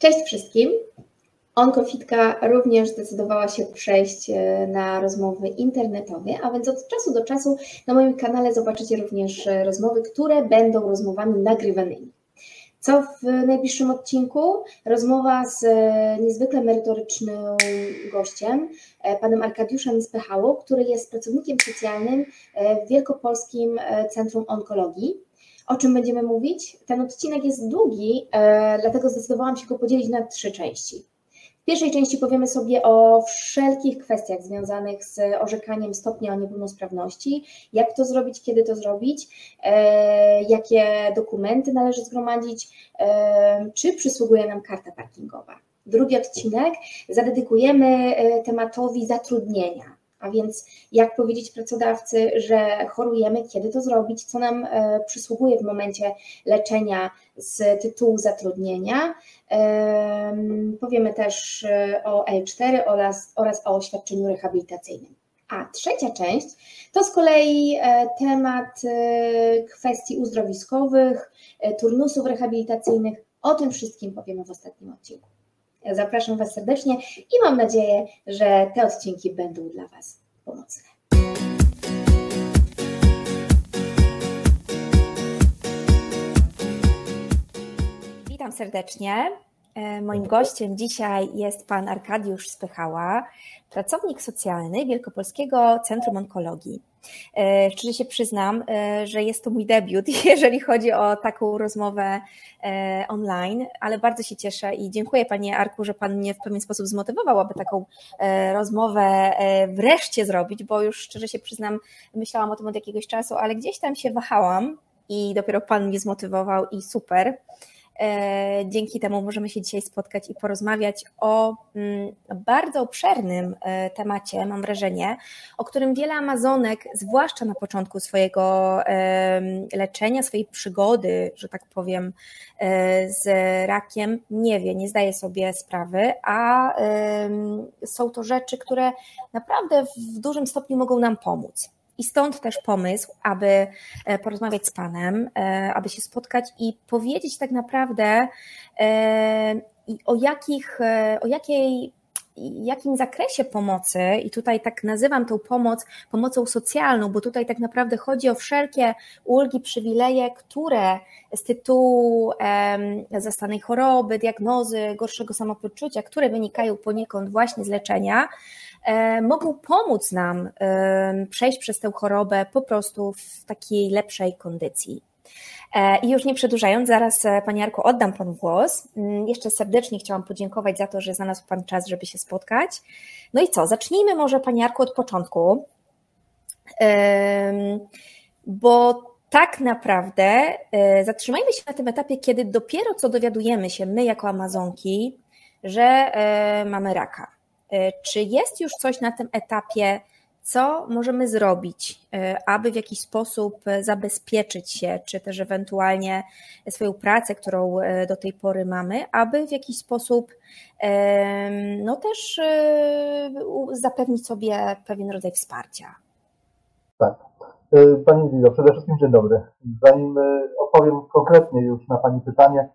Cześć wszystkim. Onkofitka również zdecydowała się przejść e, na rozmowy internetowe, a więc od czasu do czasu na moim kanale zobaczycie również e, rozmowy, które będą rozmowami nagrywanymi. Co w najbliższym odcinku? Rozmowa z e, niezwykle merytorycznym gościem, panem Arkadiuszem Spechałą, który jest pracownikiem socjalnym w Wielkopolskim Centrum Onkologii. O czym będziemy mówić? Ten odcinek jest długi, dlatego zdecydowałam się go podzielić na trzy części. W pierwszej części powiemy sobie o wszelkich kwestiach związanych z orzekaniem stopnia niepełnosprawności, jak to zrobić, kiedy to zrobić, e, jakie dokumenty należy zgromadzić, e, czy przysługuje nam karta parkingowa. Drugi odcinek zadedykujemy e, tematowi zatrudnienia a więc jak powiedzieć pracodawcy, że chorujemy, kiedy to zrobić, co nam e, przysługuje w momencie leczenia z tytułu zatrudnienia. Powiemy też e, o L4 oraz, oraz o oświadczeniu rehabilitacyjnym. A trzecia część to z kolei e, temat kwestii uzdrowiskowych, turnusów rehabilitacyjnych. O tym wszystkim powiemy w ostatnim odcinku. Zapraszam Was serdecznie i mam nadzieję, że te odcinki będą dla Was pomocne. Witam serdecznie. E, moim gościem dzisiaj jest pan Arkadiusz Spychała, pracownik socjalny Wielkopolskiego Centrum Onkologii. E, szczerze się przyznam, e, że jest to mój debiut, jeżeli chodzi o taką rozmowę online, ale bardzo się cieszę i dziękuję Panie Arku, że Pan mnie w pewien sposób zmotywował, aby taką rozmowę wreszcie zrobić, bo już szczerze się przyznam, myślałam o tym od jakiegoś czasu, ale gdzieś tam się wahałam i dopiero Pan mnie zmotywował i super. E, dzięki temu możemy się dzisiaj spotkać i porozmawiać o mm, bardzo obszernym e, temacie, mam wrażenie, o którym wiele Amazonek, zwłaszcza na początku swojego leczenia, swojej przygody, że tak powiem, e, z rakiem, nie wie, nie zdaje sobie sprawy, a są to rzeczy, które naprawdę w dużym stopniu mogą nam pomóc. I stąd też pomysł, aby e, porozmawiać z Panem, e, aby się spotkać i powiedzieć tak naprawdę, e, o, jakich, o jakiej jakim zakresie pomocy, i tutaj tak nazywam tą pomoc pomocą socjalną, bo tutaj tak naprawdę chodzi o wszelkie ulgi, przywileje, które z tytułu um, zastanej choroby, diagnozy, gorszego samopoczucia, które wynikają poniekąd właśnie z leczenia, E, mogą pomóc nam e, przejść przez tę chorobę po prostu w takiej lepszej kondycji. E, I już nie przedłużając, zaraz Panie Jarku oddam Panu głos. Mm, jeszcze serdecznie chciałam podziękować za to, że znalazł Pan czas, żeby się spotkać. No i co, zacznijmy może Panie Jarku od początku, bo tak naprawdę zatrzymajmy się na tym etapie, kiedy dopiero co dowiadujemy się my jako Amazonki, że mamy raka E, czy jest już coś na tym etapie, co możemy zrobić, e, aby w jakiś sposób zabezpieczyć się, czy też ewentualnie swoją pracę, którą e, do tej pory mamy, aby w jakiś sposób no też zapewnić sobie pewien rodzaj wsparcia? Tak. Pani Lido, przede wszystkim dzień dobry. Zanim odpowiem konkretnie już na Pani pytanie,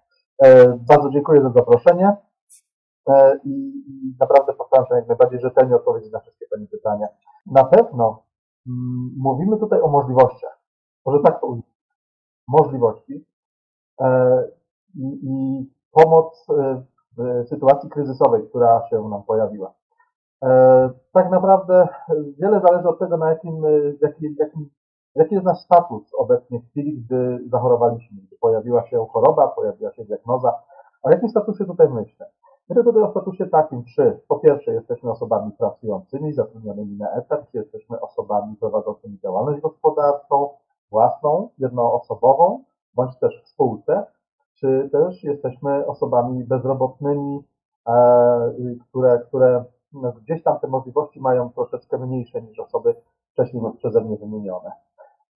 bardzo dziękuję za zaproszenie. E, i, naprawdę postaram się jak najbardziej rzetelnie odpowiedzieć na wszystkie Pani pytania. Na pewno mm, mówimy tutaj o możliwościach. Może tak to ujmę. Możliwości e, i, i pomoc e, w sytuacji kryzysowej, która się nam pojawiła. Tak naprawdę wiele zależy od tego, na jakim, jaki, jakim, jaki jest nasz status obecnie w chwili, gdy zachorowaliśmy, gdy pojawiła się choroba, pojawiła się diagnoza. O jakim statusie tutaj myślę? Tutaj o statusie takim, czy po pierwsze jesteśmy osobami pracującymi, zatrudnionymi na etat, czy jesteśmy osobami prowadzącymi działalność gospodarczą, własną, jednoosobową, bądź też w spółce, czy też jesteśmy osobami bezrobotnymi, e, które, które gdzieś tam te możliwości mają troszeczkę mniejsze niż osoby wcześniej przeze mnie wymienione.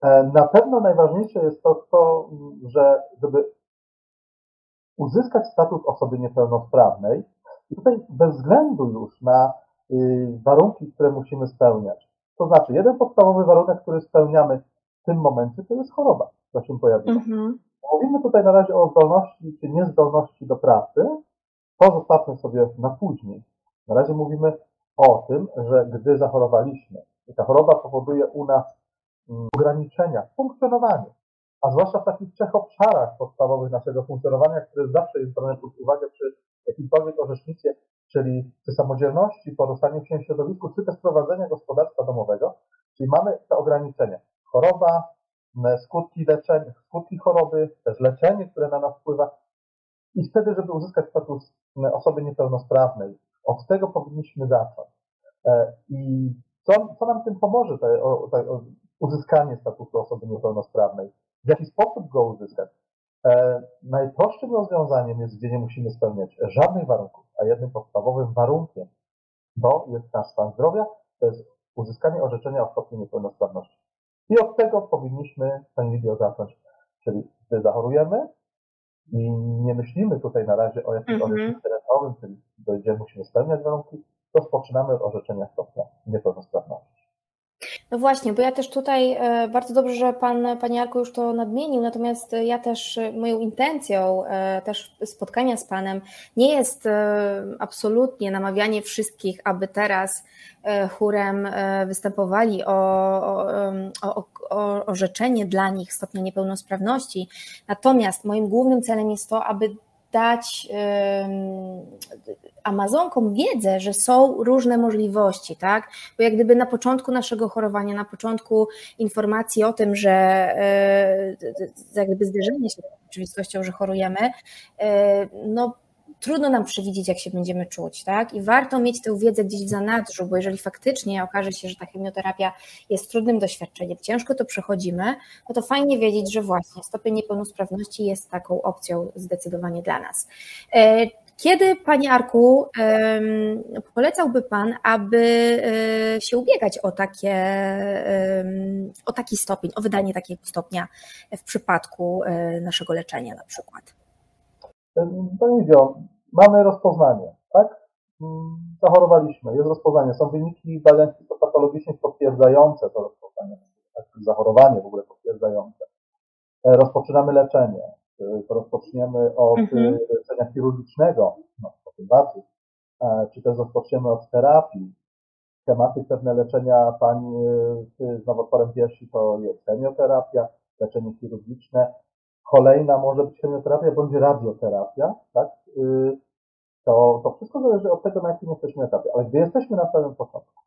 E, na pewno najważniejsze jest to, to że żeby uzyskać status osoby niepełnosprawnej i tutaj bez względu już na y, warunki, które musimy spełniać. To znaczy, jeden podstawowy warunek, który spełniamy w tym momencie, to jest choroba, która się pojawiła. Mhm. Mówimy tutaj na razie o zdolności czy niezdolności do pracy, to zostawmy sobie na później. Na razie mówimy o tym, że gdy zachorowaliśmy i ta choroba powoduje u nas mm, ograniczenia w funkcjonowaniu, a zwłaszcza w takich trzech obszarach podstawowych naszego funkcjonowania, które zawsze jest brane pod uwagę przy jakimkolwiek orzecznictwie, czyli przy samodzielności, porastaniu się w środowisku, czy też prowadzenia gospodarstwa domowego, czyli mamy te ograniczenia. Choroba, skutki leczenia, skutki choroby, też leczenie, które na nas wpływa. I wtedy, żeby uzyskać status osoby niepełnosprawnej, od tego powinniśmy zacząć. E, I co, co nam tym pomoże, te, o, te, uzyskanie statusu osoby niepełnosprawnej? W jaki sposób go uzyskać? E, najprostszym rozwiązaniem jest, gdzie nie musimy spełniać żadnych warunków, a jednym podstawowym warunkiem to jest nasz stan zdrowia, to jest uzyskanie orzeczenia o stopniu niepełnosprawności. I od tego powinniśmy, Pani Lidio, zacząć. Czyli gdy zachorujemy i nie myślimy tutaj na razie o jakimś mm -hmm. terenowym, czyli gdzie musimy spełniać warunki, rozpoczynamy od orzeczenia stopnia niepełnosprawności. No właśnie, bo ja też tutaj e, bardzo dobrze, że pan, Panie Jarku już to nadmienił, natomiast ja też e, moją intencją e, też spotkania z Panem nie jest absolutnie namawianie wszystkich, aby teraz chórem występowali o, o, o, o dla nich stopnia niepełnosprawności. Natomiast moim głównym celem jest to, aby dać Amazonkom wiedzę, że są różne możliwości, tak? Bo jak gdyby na początku naszego chorowania, na początku informacji o tym, że e, jak gdyby zderzenie się z rzeczywistością, że chorujemy, e, no trudno nam przewidzieć, jak się będziemy czuć, tak? I warto mieć tę wiedzę gdzieś w zanadrzu, bo jeżeli faktycznie okaże się, że ta chemioterapia jest trudnym doświadczeniem, ciężko to przechodzimy, no to fajnie wiedzieć, że właśnie stopień niepełnosprawności jest taką opcją zdecydowanie dla nas. Kiedy, Panie Arku, polecałby Pan, aby e, się ubiegać o, takie, o taki stopień, o wydanie takiego stopnia w przypadku e, naszego leczenia na przykład? Pani Wio, mamy rozpoznanie, tak? Mm, zachorowaliśmy, jest rozpoznanie. Są wyniki badań histopatologicznych potwierdzające to rozpoznanie, tak? zachorowanie w ogóle potwierdzające. E, rozpoczynamy leczenie. To rozpoczniemy od mhm. E, leczenia chirurgicznego, no to tym bardziej. E, czy też rozpoczniemy od terapii. Schematy pewne leczenia pani z nowotworem piersi to jest chemioterapia, leczenie chirurgiczne, Kolejna może być chemioterapia bądź radioterapia, tak? To, to wszystko zależy od tego, na jakim jesteśmy etapie. Ale gdy jesteśmy na samym początku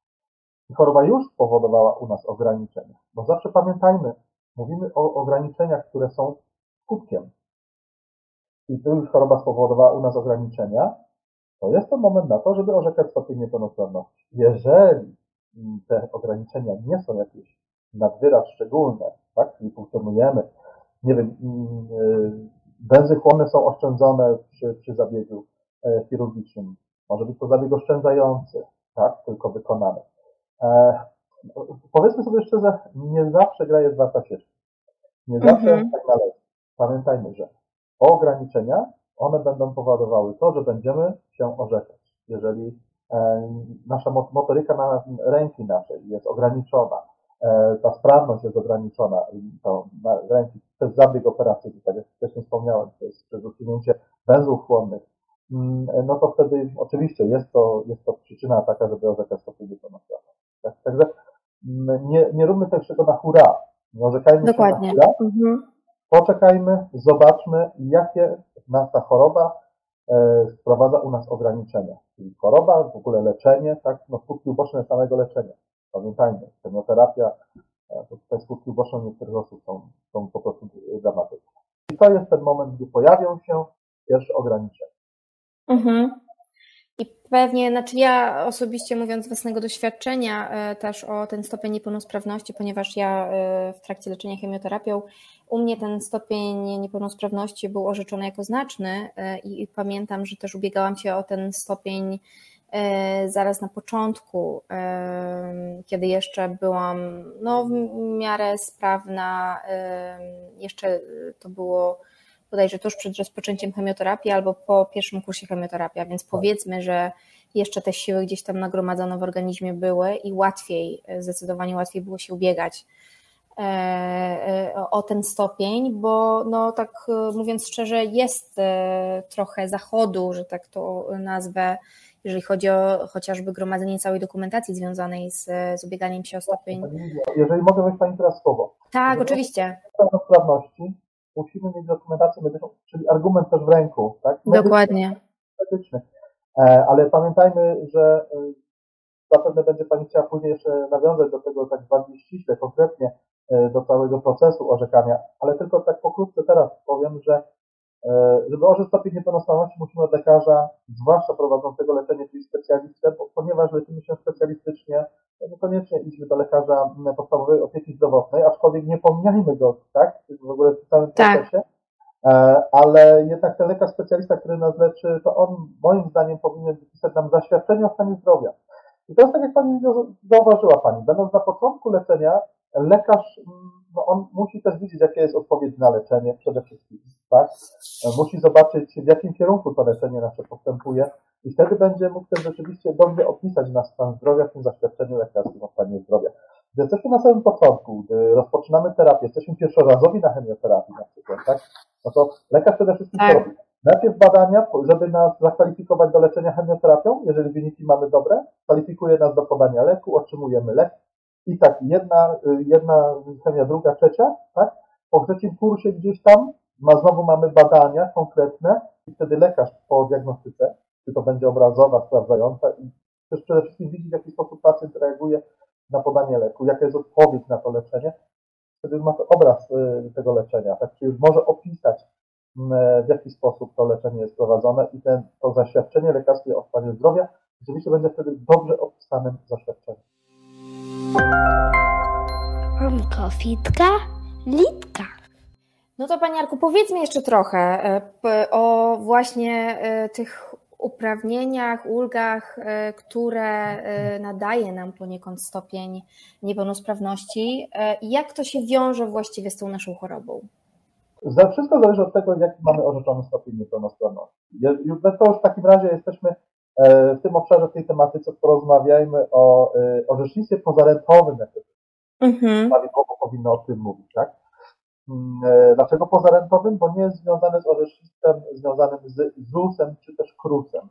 i choroba już spowodowała u nas ograniczenia, bo zawsze pamiętajmy, mówimy o ograniczeniach, które są skutkiem. I tu już choroba spowodowała u nas ograniczenia, to jest to moment na to, żeby orzekać stopień niepełnosprawności. Jeżeli te ograniczenia nie są jakieś nadwyraz szczególne, tak, czyli funkcjonujemy nie wiem, mm, y, chłonne są oszczędzone przy, przy zabiegu e, chirurgicznym. Może być to zabieg oszczędzający, tak, tylko wykonany. E, powiedzmy sobie szczerze, nie zawsze gra jest warta ścieżki. Nie zawsze mhm. tak należy. Pamiętajmy, że ograniczenia, one będą powodowały to, że będziemy się orzekać. Jeżeli e, nasza motoryka na ręki naszej jest ograniczona, E, ta sprawność jest ograniczona, to ręki przez zabieg operacyjny, tak jak wcześniej wspomniałem, to jest przez usunięcie węzłów chłonnych, mm, no to wtedy oczywiście jest to, jest to przyczyna taka, żeby orzekać stopień niepełnosprawności. Tak? Także mm, nie, nie róbmy tego na hura, nie orzekajmy Dokładnie. się na hura, mhm. Poczekajmy, zobaczmy, jakie ta choroba e, wprowadza u nas ograniczenia. Czyli choroba, w ogóle leczenie, tak, no skutki uboczne samego leczenia. Pamiętajmy, chemioterapia, e, to tutaj skutki uboczne niektórych osób są, są po prostu dramatyczne. I to jest ten moment, gdy pojawią się pierwsze ograniczenia. Mhm. I pewnie, znaczy ja osobiście mówiąc z własnego doświadczenia e, też o ten stopień niepełnosprawności, ponieważ ja e, w trakcie leczenia chemioterapią u mnie ten stopień niepełnosprawności był orzeczony jako znaczny i, i pamiętam, że też ubiegałam się o ten stopień E, zaraz na początku, e, kiedy jeszcze byłam no, w miarę sprawna, e, jeszcze to było bodajże tuż przed rozpoczęciem chemioterapii albo po pierwszym kursie chemioterapii, więc tak. powiedzmy, że jeszcze te siły gdzieś tam nagromadzone w organizmie były i łatwiej, zdecydowanie łatwiej było się ubiegać o ten stopień, bo no tak mówiąc szczerze, jest trochę zachodu, że tak to nazwę, jeżeli chodzi o chociażby gromadzenie całej dokumentacji związanej z, z ubieganiem się o stopień. Jeżeli mogę weź Pani teraz słowo. Tak, jeżeli oczywiście. Sprawności musimy mieć dokumentację medyczną, czyli argument też w ręku. Tak? Medyczny, Dokładnie. Medyczny. E, ale pamiętajmy, że e, zapewne będzie Pani chciała później jeszcze nawiązać do tego tak bardziej ściśle, konkretnie e, do całego procesu orzekania, ale tylko tak pokrótce teraz powiem, że żeby orzec stopień niepełnosprawności musimy od lekarza, zwłaszcza prowadzącego leczenie, czyli specjalistę, bo, ponieważ leczymy się specjalistycznie, to niekoniecznie idźmy do lekarza podstawowej opieki zdrowotnej, aczkolwiek nie pomijajmy go, tak, w ogóle w całym tak. procesie, e, ale jednak ten lekarz specjalista, który nas leczy, to on moim zdaniem powinien wypisać nam zaświadczenie o stanie zdrowia. I to jest tak, jak Pani zauważyła Pani, będąc na początku leczenia, lekarz, no on musi też widzieć, jakie jest odpowiedź na leczenie przede wszystkim, tak? Musi zobaczyć, w jakim kierunku to leczenie nasze postępuje i wtedy będzie mógł też rzeczywiście dobrze opisać nasz stan zdrowia w tym zaświadczeniu lekarskim o stanie zdrowia. Gdy jesteśmy na samym początku, gdy rozpoczynamy terapię, jesteśmy pierwszorazowi na chemioterapii na przykład, tak? No to lekarz przede wszystkim tak. robi? Najpierw badania, żeby nas zakwalifikować do leczenia chemioterapią, jeżeli wyniki mamy dobre, kwalifikuje nas do podania leku, otrzymujemy lek, i tak, jedna, jedna chemia, druga, trzecia, tak? Po trzecim kursie gdzieś tam ma, znowu mamy badania konkretne i wtedy lekarz po diagnostyce, czy to będzie obrazowa, sprawdzająca i też przede wszystkim widzi, w jaki sposób pacjent reaguje na podanie leku, jaka jest odpowiedź na to leczenie, wtedy ma to obraz y, tego leczenia, tak? Czy już może opisać, w jaki sposób to leczenie jest prowadzone i ten, to zaświadczenie lekarskie o stanie zdrowia rzeczywiście będzie wtedy dobrze opisanym zaświadczeniem. Onkofitka, litka. No to Panie Arku, powiedzmy jeszcze trochę e, o właśnie e, tych uprawnieniach, ulgach, e, które nadaje nam poniekąd stopień niepełnosprawności jak to się wiąże właściwie z tą naszą chorobą? Wszystko zależy od tego, jaki mamy orzeczony stopień niepełnosprawności. To już w takim razie jesteśmy w tym obszarze, w tej tematyce porozmawiajmy o orzecznictwie pozarentowym, jak to mhm. prawidłowo powinno o tym mówić, tak? E, dlaczego pozarentowym? Bo nie jest związane z orzecznictwem związanym z ZUS-em czy też KRUS-em.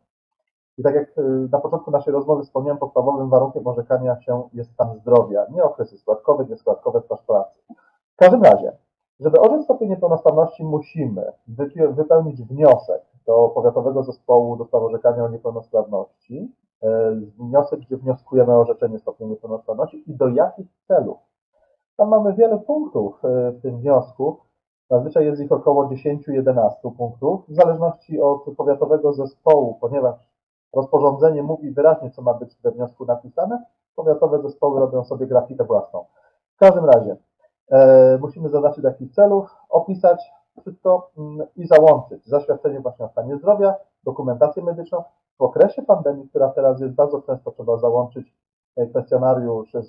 I tak jak e, na początku naszej rozmowy wspomniałem, podstawowym warunkiem orzekania się jest stan zdrowia, nie okresy składkowe, nie składkowe staż pracy. W każdym razie, żeby orzec stopień niepełnosprawności, musimy wypełnić wniosek do Powiatowego Zespołu do spraw orzekania o niepełnosprawności, e, wniosek, gdzie wnioskujemy o orzeczenie stopnia niepełnosprawności i do jakich celów. Tam mamy wiele punktów e, w tym wniosku. Zazwyczaj jest ich około 10-11 punktów, w zależności od powiatowego zespołu, ponieważ rozporządzenie mówi wyraźnie, co ma być we wniosku napisane, powiatowe zespoły robią sobie grafikę własną. W każdym razie e, musimy zaznaczyć jakich celów, opisać wszystko mm, i załączyć zaświadczenie właśnie o stanie zdrowia, dokumentację medyczną. W okresie pandemii, która teraz jest bardzo często, trzeba załączyć kwestionariusz e,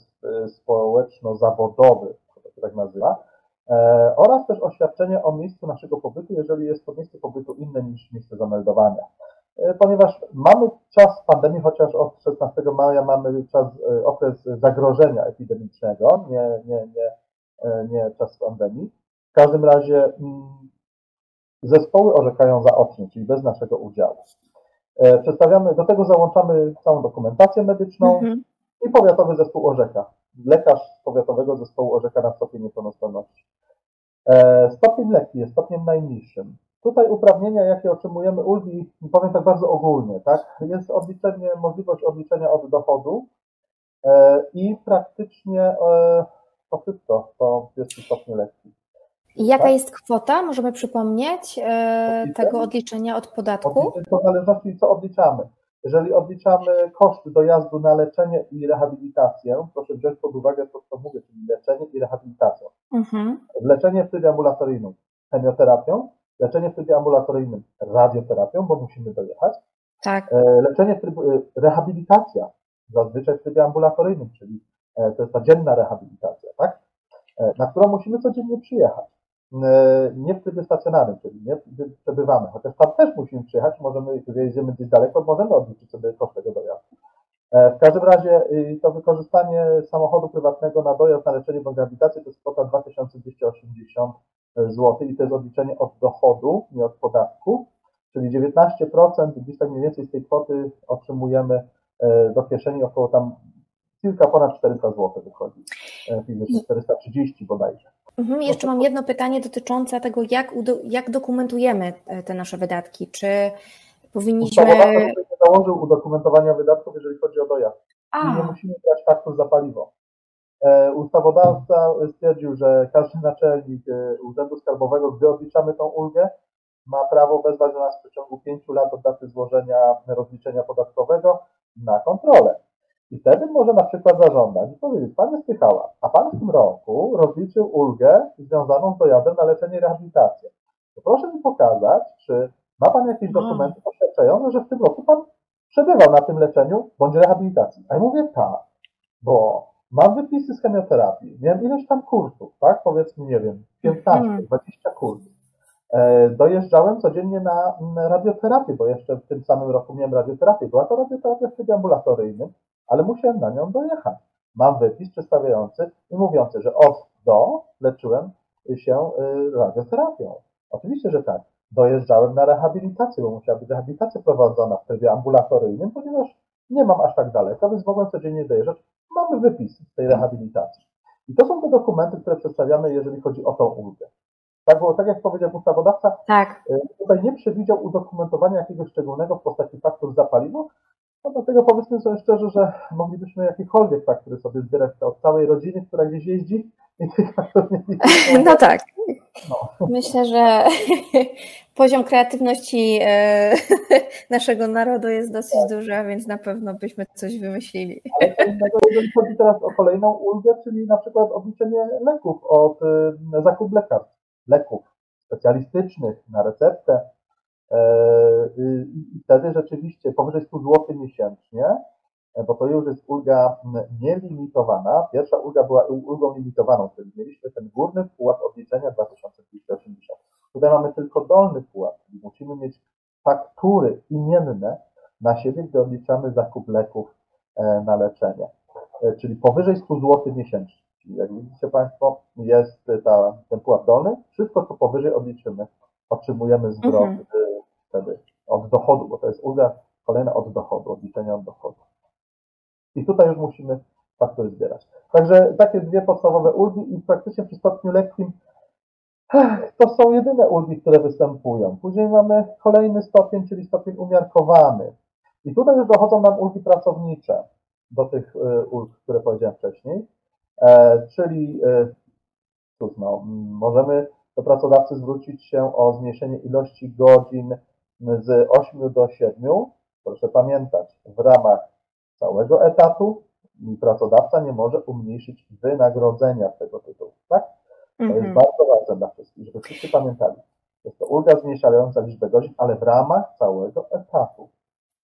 społeczno-zawodowy, to się tak nazywa, e, oraz też oświadczenie o miejscu naszego pobytu, jeżeli jest to miejsce pobytu inne niż miejsce zameldowania. Ponieważ mamy czas pandemii, chociaż od 16 maja mamy czas, okres zagrożenia epidemicznego, nie, nie, nie, nie czas pandemii, w każdym razie mm, zespoły orzekają zaocznie, czyli bez naszego udziału. E, przedstawiamy, do tego załączamy całą dokumentację medyczną mhm. I powiatowy zespół orzeka. Lekarz powiatowego zespołu orzeka na stopień niepełnosprawności. E, stopień lekki jest stopniem najniższym. Tutaj uprawnienia, jakie otrzymujemy ulgi, powiem tak bardzo ogólnie, tak? Jest odliczenie, możliwość odliczenia od dochodu e, i praktycznie to wszystko, to jest stopnie lekki. I jaka tak? jest kwota, możemy przypomnieć, e, tego odliczenia od podatku? To w zależności co odliczamy. Jeżeli odliczamy koszt dojazdu na leczenie i rehabilitację, proszę wziąć pod uwagę to, co mówię, czyli leczenie i rehabilitację. Mhm. Leczenie w trybie ambulatoryjnym chemioterapią, leczenie w trybie ambulatoryjnym radioterapią, bo musimy dojechać. Tak. E, leczenie w trybie, rehabilitacja, zazwyczaj w trybie ambulatoryjnym, czyli e, to jest ta dzienna rehabilitacja, tak? na którą musimy codziennie przyjechać. E, nie w trybie stacjonarnym, czyli nie przebywamy, chociaż tam też musimy przyjechać, możemy, jedziemy gdzieś daleko, możemy odliczyć sobie koszt tego dojazdu. W każdym razie to wykorzystanie samochodu prywatnego na dojazd, na leczenie bądź rehabilitację to jest kwota 2280 zł i to jest odliczenie od dochodu, nie od podatku, czyli 19%, gdzieś tak mniej więcej z tej kwoty otrzymujemy do kieszeni około tam kilka ponad 400 zł wychodzi fizycznie, 430 bodajże. Mhm, jeszcze mam jedno pytanie dotyczące tego, jak, jak dokumentujemy te nasze wydatki. Czy powinniśmy. nie założył udokumentowania wydatków, jeżeli chodzi o dojazd. A. Nie musimy brać faktur za paliwo. E, ustawodawca stwierdził, że każdy naczelnik e, Urzędu Skarbowego, gdy odliczamy tą ulgę, ma prawo wezwać do nas w przeciągu pięciu lat od daty złożenia rozliczenia podatkowego na kontrolę. I wtedy może na przykład zażądać i powiedzieć, Panie Spychała, a Pan w tym roku rozliczył ulgę związaną z dojazdem na leczenie i rehabilitację. To proszę mi pokazać, czy ma Pan jakieś dokumenty poświadczające, że w tym roku Pan przebywał na tym leczeniu bądź rehabilitacji. A ja mówię tak, bo mam wypisy z chemioterapii, miałem ileś tam kursów, tak? Powiedzmy, nie wiem, 15, 20 kursów. Dojeżdżałem codziennie na radioterapię, bo jeszcze w tym samym roku miałem radioterapię. Była to radioterapia w trybie ambulatoryjnym, ale musiałem na nią dojechać. Mam wypis przedstawiający i mówiący, że od do leczyłem się y, radioterapią. Oczywiście, że tak. Dojeżdżałem na rehabilitację, bo musiała być rehabilitacja prowadzona w trybie ambulatoryjnym, ponieważ nie mam aż tak daleko, więc mogłem codziennie dojeżdżać. Mamy wypis z tej rehabilitacji. I to są te dokumenty, które przedstawiamy, jeżeli chodzi o tą ulgę. Tak, bo tak jak powiedział ustawodawca, tak. Y, tutaj nie przewidział udokumentowania jakiegoś szczególnego w postaci faktur za paliwo, no dlatego powiedzmy sobie szczerze, że moglibyśmy jakiekolwiek faktury sobie zbierać od całej rodziny, która gdzieś jeździ i tych faktur nie No tak. No. Myślę, że poziom kreatywności e, naszego narodu jest dosyć tak. duży, więc na pewno byśmy coś wymyślili. Ale jeżeli chodzi teraz o kolejną ulgę, czyli na przykład odliczenie leków od e, zakup lekarstw, leków specjalistycznych na receptę, I wtedy rzeczywiście powyżej 100 zł miesięcznie, e, bo to już jest ulga nielimitowana. Pierwsza ulga była ulgą limitowaną, czyli mieliśmy ten górny pułap odliczenia 2280. Tutaj mamy tylko dolny pułap, czyli musimy mieć faktury imienne na siebie, gdy odliczamy zakup leków e, na leczenie. Czyli powyżej 100 zł miesięcznie. Czyli jak widzicie Państwo, jest ta, ten pułap dolny. Wszystko, co powyżej odliczymy, otrzymujemy zwrot mhm wtedy od dochodu, bo to jest ulga kolejna od dochodu, odliczenia od dochodu. I tutaj już musimy faktury zbierać. Także takie dwie podstawowe ulgi i praktycznie przy stopniu lekkim to są jedyne ulgi, które występują. Później mamy kolejny stopień, czyli stopień umiarkowany. I tutaj już dochodzą nam ulgi pracownicze do tych e, ulg, które powiedziałem wcześniej. E, czyli e, cóż, no, możemy do pracodawcy zwrócić się o zmniejszenie ilości godzin z 8 do 7, proszę pamiętać, w ramach całego etatu pracodawca nie może umniejszyć wynagrodzenia z tego tytułu, tak? To jest mhm. bardzo ważne dla wszystkich, żeby wszyscy pamiętali. Jest to ulga zmniejszająca liczbę godzin, ale w ramach całego etatu.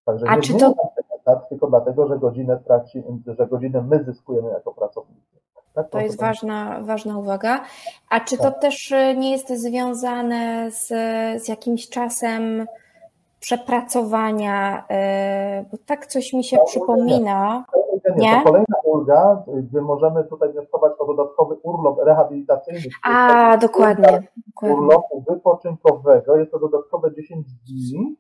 Także A nie czy to... etat tylko dlatego, że godzinę traci, że godzinę my zyskujemy jako pracownicy. Tak, to jest ważna, ważna uwaga. A czy to tak. też nie jest związane z, z jakimś czasem przepracowania, e, bo tak coś mi się to przypomina. Nie, nie? To kolejna ulga, gdzie możemy tutaj wnioskować o dodatkowy urlop rehabilitacyjny. A, dokładnie. Urlopu wypoczynkowego, jest to dodatkowe 10 dni.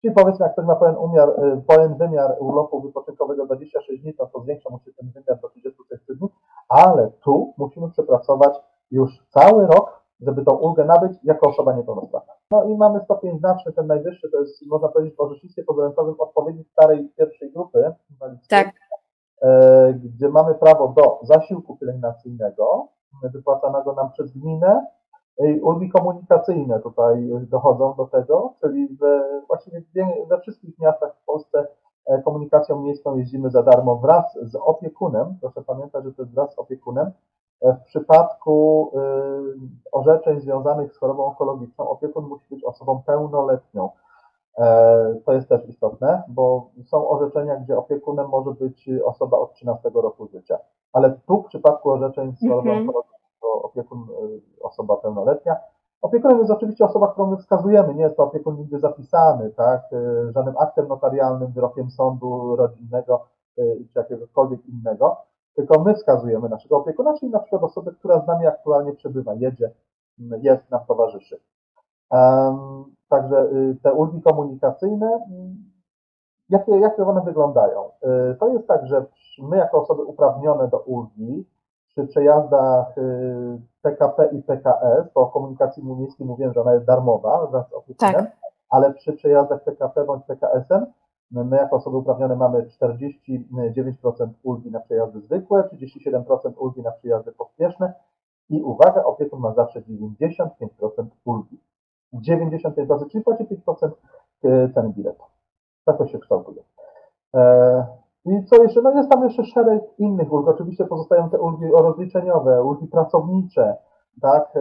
Czyli powiedzmy, jak ktoś ma pełen, umiar, e, pełen wymiar urlopu wypoczynkowego 26 dni, to, to zwiększa mu się ten wymiar do 36 dni, ale tu musimy przepracować już cały rok żeby tą ulgę nabyć jako osoba niepełnosprawna. No i mamy stopień znaczny, ten najwyższy, to jest, można powiedzieć, w orzecznictwie pozaręczowym odpowiedzi starej pierwszej grupy tak. E, gdzie mamy prawo do zasiłku pielęgnacyjnego wypłacanego nam przez gminę i ulgi komunikacyjne tutaj dochodzą do tego, czyli we, właściwie we wszystkich miastach w Polsce e, komunikacją miejską jeździmy za darmo wraz z opiekunem. Proszę pamiętać, że to jest wraz z opiekunem. W przypadku y, orzeczeń związanych z chorobą onkologiczną opiekun musi być osobą pełnoletnią. E, to jest też istotne, bo są orzeczenia, gdzie opiekunem może być osoba od 13 roku życia. Ale tu w przypadku orzeczeń z chorobą mhm. onkologiczną to opiekun osoba pełnoletnia. Opiekunem jest oczywiście osoba, którą my wskazujemy, nie jest to opiekun nigdy zapisany, tak, y, żadnym aktem notarialnym, wyrokiem sądu rodzinnego, czy jakiegokolwiek innego, tylko my wskazujemy naszego opiekuna, czyli na przykład osobę, która z nami aktualnie przebywa, jedzie, jest, nam towarzyszy. Także te ulgi komunikacyjne, jakie, jakie one wyglądają? To jest tak, że my jako osoby uprawnione do ulgi przy przejazdach PKP i PKS, bo o komunikacji miejskiej mówiłem, że ona jest darmowa wraz z opiekunem, tak. ale przy przejazdach PKP bądź PKS-em my jako osoby uprawnione mamy 49% ulgi na przejazdy zwykłe, 37% ulgi na przejazdy pospieszne i uwaga, opiekun ma zawsze 95% ulgi. 95%, czyli płaci 5% e, ceny biletu. Tak to się kształtuje. I co jeszcze? No jest tam jeszcze szereg innych ulg. Oczywiście pozostają te ulgi rozliczeniowe, ulgi pracownicze, tak?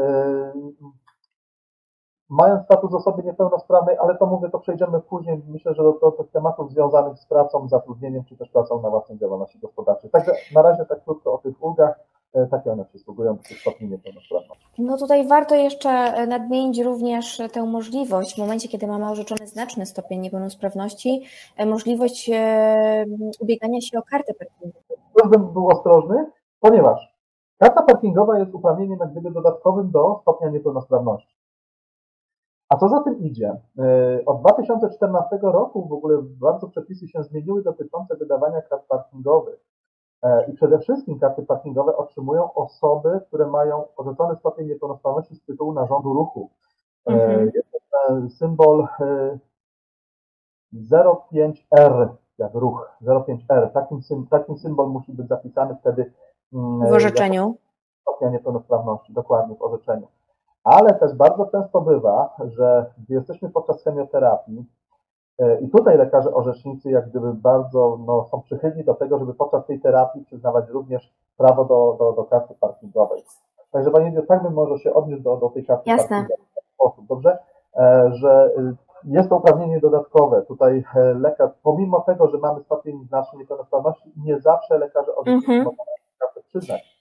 Mając status osoby niepełnosprawnej, ale to mówię, to przejdziemy później, myślę, że do, do tych tematów związanych z pracą, zatrudnieniem, czy też pracą na własnej działalności gospodarczej. Także na razie tak krótko o tych ulgach, takie one przysługują do tych stopni niepełnosprawności. No tutaj warto jeszcze nadmienić również tę możliwość, w momencie, kiedy mamy orzeczony znaczny stopień niepełnosprawności, e, możliwość e, ubiegania się o kartę parkingową. Tu bym był ostrożny, ponieważ karta parkingowa jest uprawnieniem jak gdyby dodatkowym do stopnia niepełnosprawności. A co za tym idzie? E, od 2014 roku w ogóle bardzo przepisy się zmieniły dotyczące wydawania kart parkingowych. E, I przede wszystkim karty parkingowe otrzymują osoby, które mają orzeczony stopień niepełnosprawności z tytułu narządu ruchu. E, mhm. Jest to symbol 05R, jak ruch, 05R. Takim, takim symbol musi być zapisany wtedy mm, w orzeczeniu. Stopnia niepełnosprawności, dokładnie w orzeczeniu. Ale też bardzo często bywa, że gdy jesteśmy podczas chemioterapii, e, i tutaj lekarze orzecznicy jak gdyby bardzo no, są przychylni do tego, żeby podczas tej terapii przyznawać również prawo do, do, do karty parkingowej. Także Pani tak bym może się odnieść do, do tej karty Jasne. parkingowej w ten sposób, dobrze? E, że y, jest to uprawnienie dodatkowe. Tutaj e, lekarz, pomimo tego, że mamy stopień naszej niepełnosprawności, nie zawsze lekarze orzecznicy mm -hmm. mogą kartę przyznać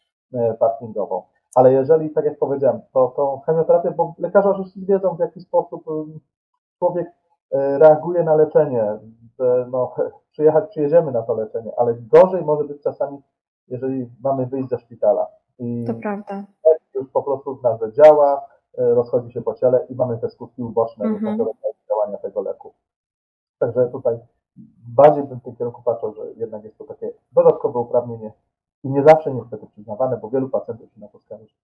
parkingową. Ale jeżeli, tak jak powiedziałem, to, to chemioterapię, bo lekarze oczywiście wiedzą, w jaki sposób człowiek e, E, reaguje na leczenie. No, przyjechać przyjedziemy na to leczenie, ale gorzej może być czasami, jeżeli mamy wyjść ze szpitala. I to prawda. Już po prostu w nas działa, e, rozchodzi się po ciele i mamy te skutki uboczne mhm. działania tego leku. Także tutaj bardziej bym w tym kierunku patrzył, że jednak jest to takie dodatkowe uprawnienie i nie zawsze niestety przyznawane, bo wielu pacjentów się na to skarży.